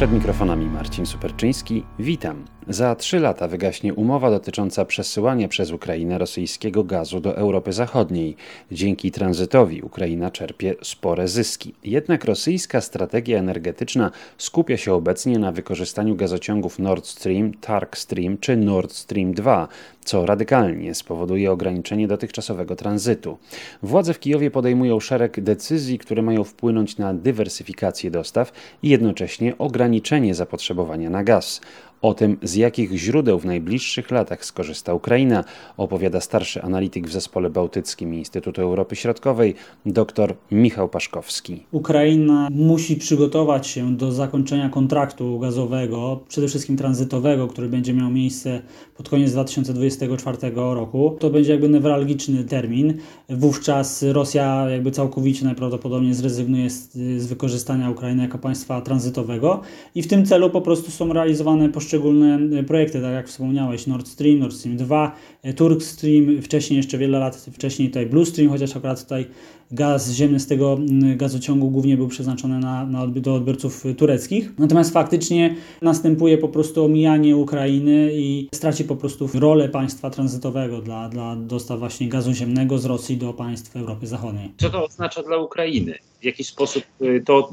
Przed mikrofonami Marcin Superczyński. Witam. Za trzy lata wygaśnie umowa dotycząca przesyłania przez Ukrainę rosyjskiego gazu do Europy Zachodniej. Dzięki tranzytowi Ukraina czerpie spore zyski. Jednak rosyjska strategia energetyczna skupia się obecnie na wykorzystaniu gazociągów Nord Stream, Tark Stream czy Nord Stream 2, co radykalnie spowoduje ograniczenie dotychczasowego tranzytu. Władze w Kijowie podejmują szereg decyzji, które mają wpłynąć na dywersyfikację dostaw i jednocześnie ograniczenie zapotrzebowania na gaz. O tym, z jakich źródeł w najbliższych latach skorzysta Ukraina, opowiada starszy analityk w Zespole Bałtyckim Instytutu Europy Środkowej, dr Michał Paszkowski. Ukraina musi przygotować się do zakończenia kontraktu gazowego, przede wszystkim tranzytowego, który będzie miał miejsce pod koniec 2024 roku. To będzie jakby newralgiczny termin. Wówczas Rosja jakby całkowicie najprawdopodobniej zrezygnuje z, z wykorzystania Ukrainy jako państwa tranzytowego i w tym celu po prostu są realizowane poszczególne poszczególne e, projekty, tak jak wspomniałeś, Nord Stream, Nord Stream 2, e, Turk Stream, wcześniej jeszcze wiele lat wcześniej tutaj Blue Stream, chociaż akurat tutaj gaz ziemny z tego gazociągu głównie był przeznaczony na, na do odbiorców tureckich. Natomiast faktycznie następuje po prostu omijanie Ukrainy i straci po prostu rolę państwa tranzytowego dla, dla dostaw właśnie gazu ziemnego z Rosji do państw Europy Zachodniej. Co to oznacza dla Ukrainy? W jaki sposób y, to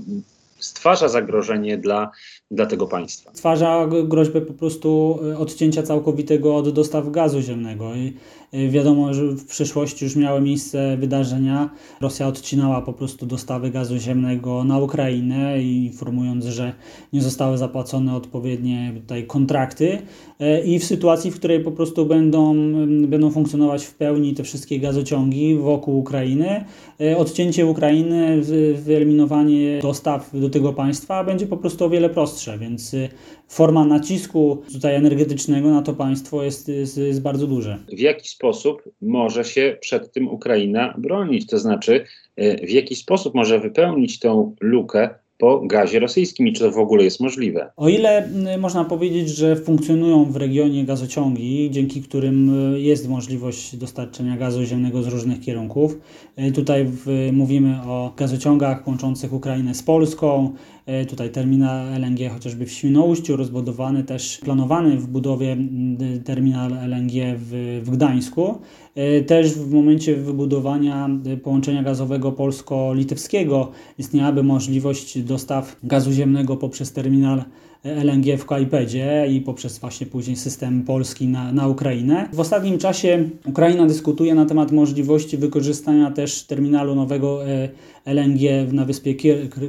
stwarza zagrożenie dla, dla tego państwa. Stwarza groźbę po prostu e, odcięcia całkowitego od dostaw gazu ziemnego. I wiadomo, że w przeszłości już miały miejsce wydarzenia. Rosja odcinała po prostu dostawy gazu ziemnego na Ukrainę, informując, że nie zostały zapłacone odpowiednie tutaj kontrakty. E, I w sytuacji, w której po prostu będą, będą funkcjonować w pełni te wszystkie gazociągi wokół Ukrainy, odcięcie Ukrainy, wyeliminowanie dostaw do tego państwa będzie po prostu o wiele prostsze, więc y, forma nacisku tutaj energetycznego na to państwo jest, jest, jest bardzo duże. W jaki sposób może się przed tym Ukraina bronić? To znaczy, y, w jaki sposób może wypełnić tą lukę po gazie rosyjskim i czy to w ogóle jest możliwe? O ile można powiedzieć, że funkcjonują w regionie gazociągi, dzięki którym y, jest możliwość dostarczenia gazu ziemnego z różnych kierunków. Y, tutaj w, mówimy o gazociągach łączących Ukrainę z Polską, tutaj terminal LNG chociażby w Świnoujściu, rozbudowany też, planowany w budowie terminal LNG w, w Gdańsku. Też w momencie wybudowania połączenia gazowego polsko-litewskiego istniałaby możliwość dostaw gazu ziemnego poprzez terminal LNG w Kajpedzie i poprzez właśnie później system polski na, na Ukrainę. W ostatnim czasie Ukraina dyskutuje na temat możliwości wykorzystania też terminalu nowego e, LNG na wyspie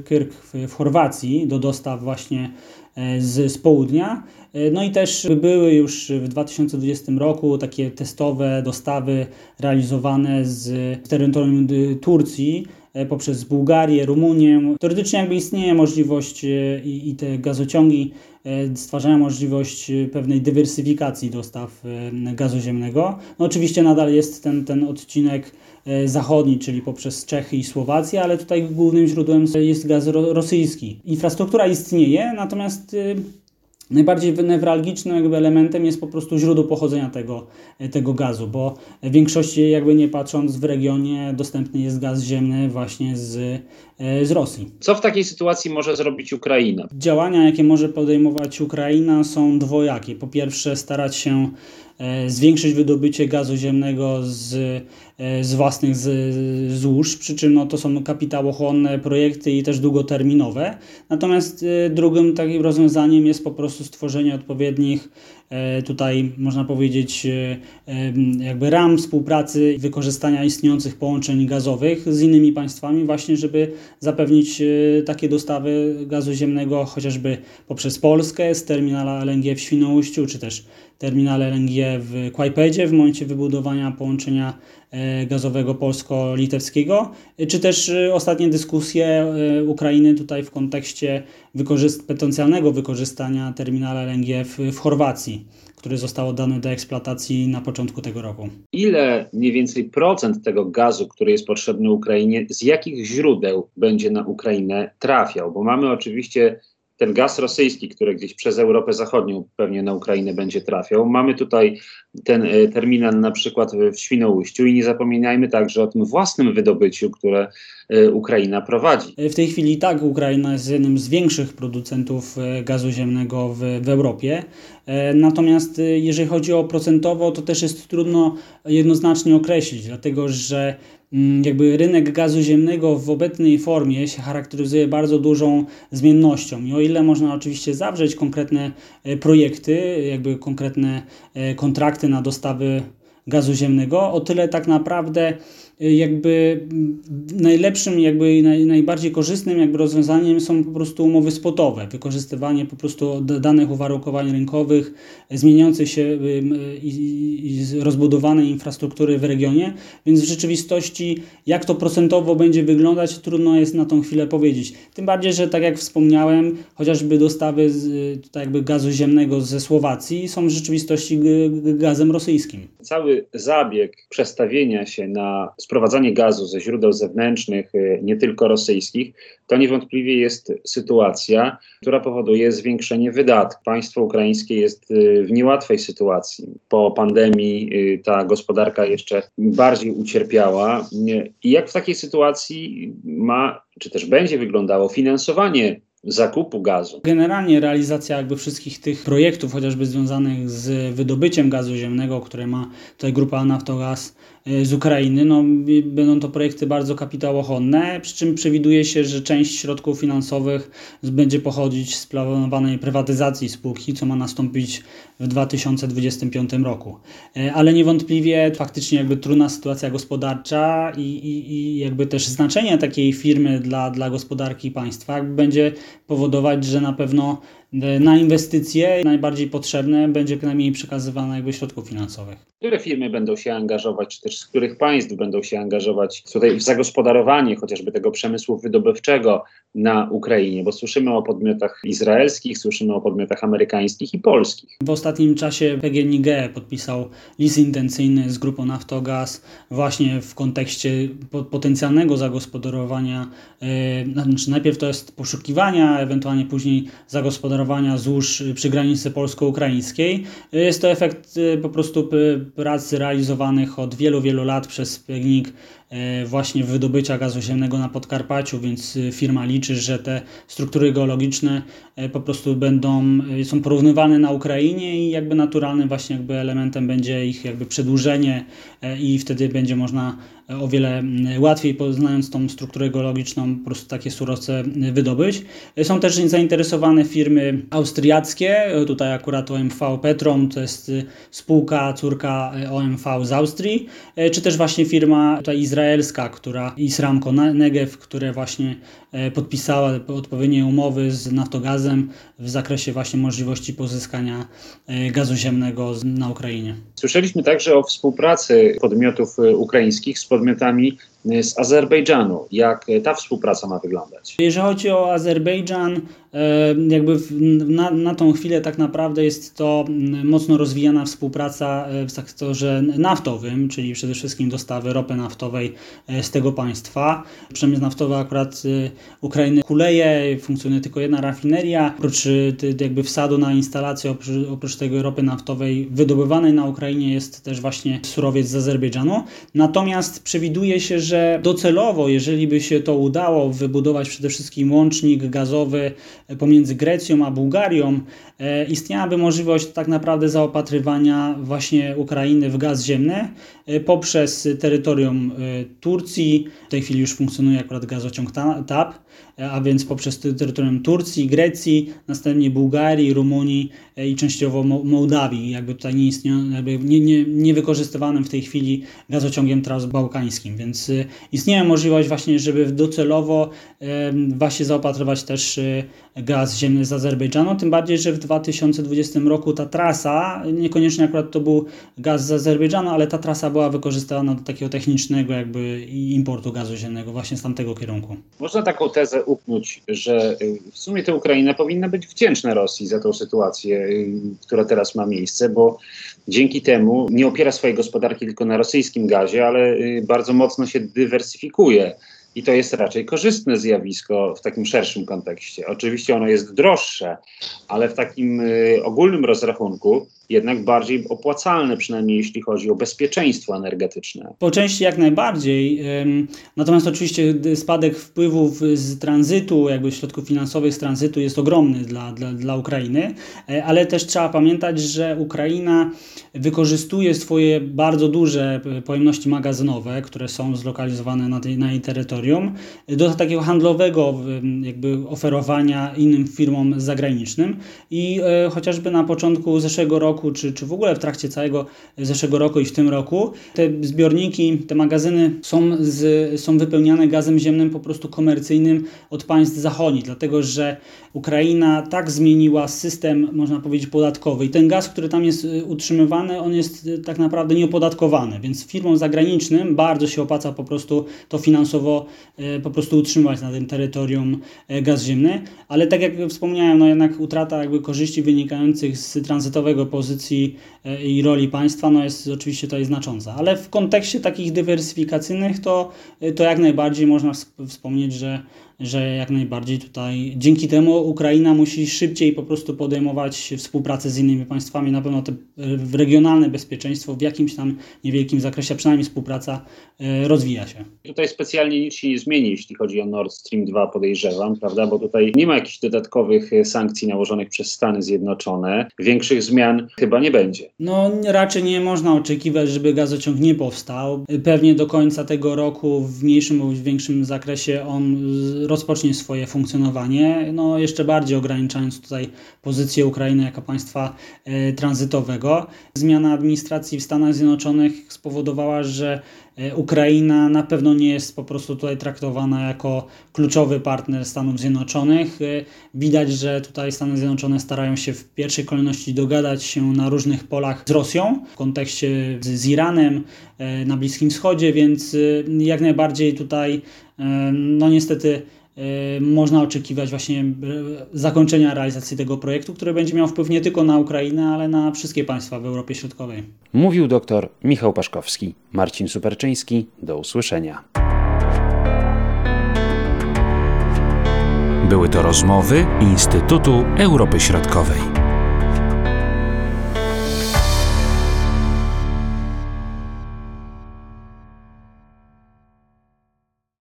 Kirk w Chorwacji do dostaw właśnie e, z, z południa. E, no i też były już w 2020 roku takie testowe dostawy realizowane z terytorium Turcji E, poprzez Bułgarię, Rumunię. Teoretycznie jakby istnieje możliwość e, i, i te gazociągi e, stwarzają możliwość pewnej dywersyfikacji dostaw gazu ziemnego. No oczywiście nadal jest ten, ten odcinek zachodni, czyli poprzez Czechy i Słowację, ale tutaj głównym źródłem jest gaz rosyjski. Infrastruktura istnieje, natomiast Najbardziej newralgicznym jakby elementem jest po prostu źródło pochodzenia tego, tego gazu, bo w większości jakby nie patrząc w regionie dostępny jest gaz ziemny właśnie z, e, z Rosji. Co w takiej sytuacji może zrobić Ukraina? Działania, jakie może podejmować Ukraina są dwojakie. Po pierwsze starać się zwiększyć wydobycie gazu ziemnego z E, z własnych złóż, przy czym no, to są kapitałochłonne projekty i też długoterminowe. Natomiast e, drugim takim rozwiązaniem jest po prostu stworzenie odpowiednich e, tutaj można powiedzieć jakby ram współpracy i wykorzystania istniejących połączeń gazowych z innymi państwami właśnie, żeby zapewnić takie dostawy gazu ziemnego chociażby poprzez Polskę z terminala LNG w Świnoujściu, czy też terminal LNG w Kłajpedzie w momencie wybudowania połączenia E, gazowego polsko-litewskiego, e, czy też e, ostatnie dyskusje Ukrainy tutaj w kontekście potencjalnego wykorzystania terminala LNG w, w Chorwacji, który został oddany do eksploatacji na początku tego roku. Ile mniej więcej procent tego gazu, który jest potrzebny Ukrainie, z jakich źródeł będzie na Ukrainę trafiał? Bo mamy oczywiście ten gaz rosyjski, który gdzieś przez Europę Zachodnią pewnie na Ukrainę będzie trafiał. Mamy tutaj ten e, terminal na przykład w Świnoujściu i nie zapominajmy także o tym własnym wydobyciu, które e, Ukraina prowadzi. W tej chwili tak, Ukraina jest jednym z większych producentów e, gazu ziemnego w, w Europie. Natomiast jeżeli chodzi o procentowo, to też jest trudno jednoznacznie określić, dlatego że jakby rynek gazu ziemnego w obecnej formie się charakteryzuje bardzo dużą zmiennością. I o ile można oczywiście zawrzeć konkretne e, projekty, jakby konkretne e, kontrakty na dostawy gazu ziemnego, o tyle tak naprawdę Y, jakby mm, najlepszym, jakby naj, najbardziej korzystnym jakby rozwiązaniem są po prostu umowy spotowe, wykorzystywanie po prostu danych uwarunkowań rynkowych, zmieniającej się y, i, rozbudowanej infrastruktury w regionie, więc w rzeczywistości jak to procentowo będzie wyglądać, trudno jest na tą chwilę powiedzieć. Tym bardziej, że tak jak wspomniałem, chociażby dostawy z, jakby gazu ziemnego ze Słowacji są w rzeczywistości gazem rosyjskim. Cały zabieg przestawienia się na sprowadzanie gazu ze źródeł zewnętrznych, y, nie tylko rosyjskich, to niewątpliwie jest sytuacja, która powoduje zwiększenie wydatków. Państwo ukraińskie jest y, w niełatwej sytuacji. Po pandemii y, ta gospodarka jeszcze bardziej ucierpiała. I jak w takiej sytuacji ma, czy też będzie wyglądało finansowanie zakupu gazu. Generalnie realizacja jakby wszystkich tych projektów, chociażby związanych z wydobyciem gazu ziemnego, które ma tutaj grupa Naftogaz z Ukrainy, no, będą to projekty bardzo kapitałochłonne, przy czym przewiduje się, że część środków finansowych będzie pochodzić z planowanej prywatyzacji spółki, co ma nastąpić w 2025 roku. E, ale niewątpliwie faktycznie jakby trudna sytuacja gospodarcza i, i, i jakby też znaczenie takiej firmy dla, dla gospodarki państwa będzie powodować, że na pewno e, na inwestycje najbardziej potrzebne będzie najmniej przekazywane jakby środków finansowych. Które firmy będą się angażować, czy też z których państw będą się angażować tutaj w zagospodarowanie chociażby tego przemysłu wydobywczego na Ukrainie, bo słyszymy o podmiotach izraelskich, słyszymy o podmiotach amerykańskich i polskich. W ostatnim czasie PGNiG podpisał list intencyjny z grupą Naftogaz właśnie w kontekście potencjalnego zagospodarowania, yy, znaczy najpierw to jest poszukiwania, ewentualnie później zagospodarowania złóż przy granicy polsko-ukraińskiej. Jest to efekt yy, po prostu prac realizowanych od wielu, wielu lat przez PGNiG właśnie wydobycia gazu ziemnego na Podkarpaciu, więc y, firma liczy, że te struktury geologiczne po prostu będą, są porównywane na Ukrainie i jakby naturalnym właśnie jakby elementem będzie ich jakby przedłużenie i wtedy będzie można o wiele łatwiej, poznając tą strukturę geologiczną, po prostu takie surowce wydobyć. Są też zainteresowane firmy austriackie, tutaj akurat OMV Petrom, to jest y, spółka córka OMV z Austrii, czy też właśnie firma tutaj izraelska, która Isramco Negev, które właśnie podpisała odpowiednie umowy z Naftogazem w zakresie właśnie możliwości pozyskania gazu ziemnego na Ukrainie. Słyszeliśmy także o współpracy podmiotów ukraińskich z podmiotami z Azerbejdżanu. Jak ta współpraca ma wyglądać? Jeżeli chodzi o Azerbejdżan, e, jakby na, na tą chwilę tak naprawdę jest to mocno rozwijana współpraca w sektorze naftowym, czyli przede wszystkim dostawy ropy naftowej z tego państwa. Przemysł naftowy akurat Ukrainy kuleje, funkcjonuje tylko jedna rafineria. Oprócz jakby wsadu na instalację, oprócz tego ropy naftowej wydobywanej na Ukrainie jest też właśnie surowiec z Azerbejdżanu. Natomiast przewiduje się, że że docelowo, jeżeli by się to udało wybudować przede wszystkim łącznik gazowy pomiędzy Grecją a Bułgarią, e, istniałaby możliwość tak naprawdę zaopatrywania właśnie Ukrainy w gaz ziemny e, poprzez terytorium e, Turcji. W tej chwili już funkcjonuje akurat gazociąg TAP a więc poprzez terytorium Turcji, Grecji, następnie Bułgarii, Rumunii e, i częściowo Mołdawii, jakby tutaj nie istnieją, jakby nie, nie, nie wykorzystywanym w tej chwili gazociągiem transbałkańskim, więc e, istnieje możliwość właśnie, żeby docelowo właśnie zaopatrywać też e, gaz ziemny z Azerbejdżanu, tym bardziej, że w 2020 roku ta trasa, niekoniecznie akurat to był gaz z Azerbejdżanu, ale ta trasa była wykorzystywana do takiego technicznego jakby importu gazu ziemnego właśnie z tamtego kierunku. Można taką tezę upnąć, że y, w sumie ta Ukraina powinna być wdzięczna Rosji za tą sytuację, y, która teraz ma miejsce, bo dzięki temu nie opiera swojej gospodarki tylko na rosyjskim gazie, ale y, bardzo mocno się dywersyfikuje i to jest raczej korzystne zjawisko w takim szerszym kontekście. Oczywiście ono jest droższe, ale w takim y, ogólnym rozrachunku jednak bardziej opłacalne, przynajmniej jeśli chodzi o bezpieczeństwo energetyczne. Po części jak najbardziej. Natomiast oczywiście spadek wpływów z tranzytu, jakby środków finansowych z tranzytu jest ogromny dla, dla, dla Ukrainy, e, ale też trzeba pamiętać, że Ukraina wykorzystuje swoje bardzo duże pojemności magazynowe, które są zlokalizowane na, tej, na jej terytorium, do takiego handlowego jakby oferowania innym firmom zagranicznym i e, chociażby na początku zeszłego roku roku, czy, czy w ogóle w trakcie całego zeszłego roku i w tym roku, te zbiorniki, te magazyny są, z, są wypełniane gazem ziemnym po prostu komercyjnym od państw zachodnich, dlatego że Ukraina tak zmieniła system, można powiedzieć, podatkowy. I ten gaz, który tam jest y, utrzymywany, on jest y, tak naprawdę nieopodatkowany, więc firmom zagranicznym bardzo się opłaca po prostu to finansowo y, po prostu utrzymywać na tym terytorium gaz ziemny, ale tak jak wspomniałem, no jednak utrata jakby korzyści wynikających z tranzytowego pozycji i roli państwa no jest oczywiście tutaj znacząca, ale w kontekście takich dywersyfikacyjnych to, to jak najbardziej można wspomnieć, że że jak najbardziej tutaj dzięki temu Ukraina musi szybciej po prostu podejmować współpracę z innymi państwami. Na pewno to regionalne bezpieczeństwo w jakimś tam niewielkim zakresie, przynajmniej współpraca e, rozwija się. Tutaj specjalnie nic się nie zmieni, jeśli chodzi o Nord Stream 2, podejrzewam, prawda? Bo tutaj nie ma jakichś dodatkowych sankcji nałożonych przez Stany Zjednoczone. Większych zmian chyba nie będzie. No raczej nie można oczekiwać, żeby gazociąg nie powstał. Pewnie do końca tego roku w mniejszym lub większym zakresie on rozpocznie swoje funkcjonowanie, no jeszcze bardziej ograniczając tutaj pozycję Ukrainy jako państwa e, tranzytowego. Zmiana administracji w Stanach Zjednoczonych spowodowała, że e, Ukraina na pewno nie jest po prostu tutaj traktowana jako kluczowy partner Stanów Zjednoczonych. E, widać, że tutaj Stany Zjednoczone starają się w pierwszej kolejności dogadać się na różnych polach z Rosją w kontekście z, Iranem na Bliskim Wschodzie, więc jak najbardziej tutaj no niestety można oczekiwać właśnie y, zakończenia realizacji tego projektu, który będzie miał wpływ nie tylko na Ukrainę, ale na wszystkie państwa w Europie Środkowej. Mówił dr Michał Paszkowski. Marcin Superczyński. Do usłyszenia. Były to rozmowy Instytutu Europy Środkowej.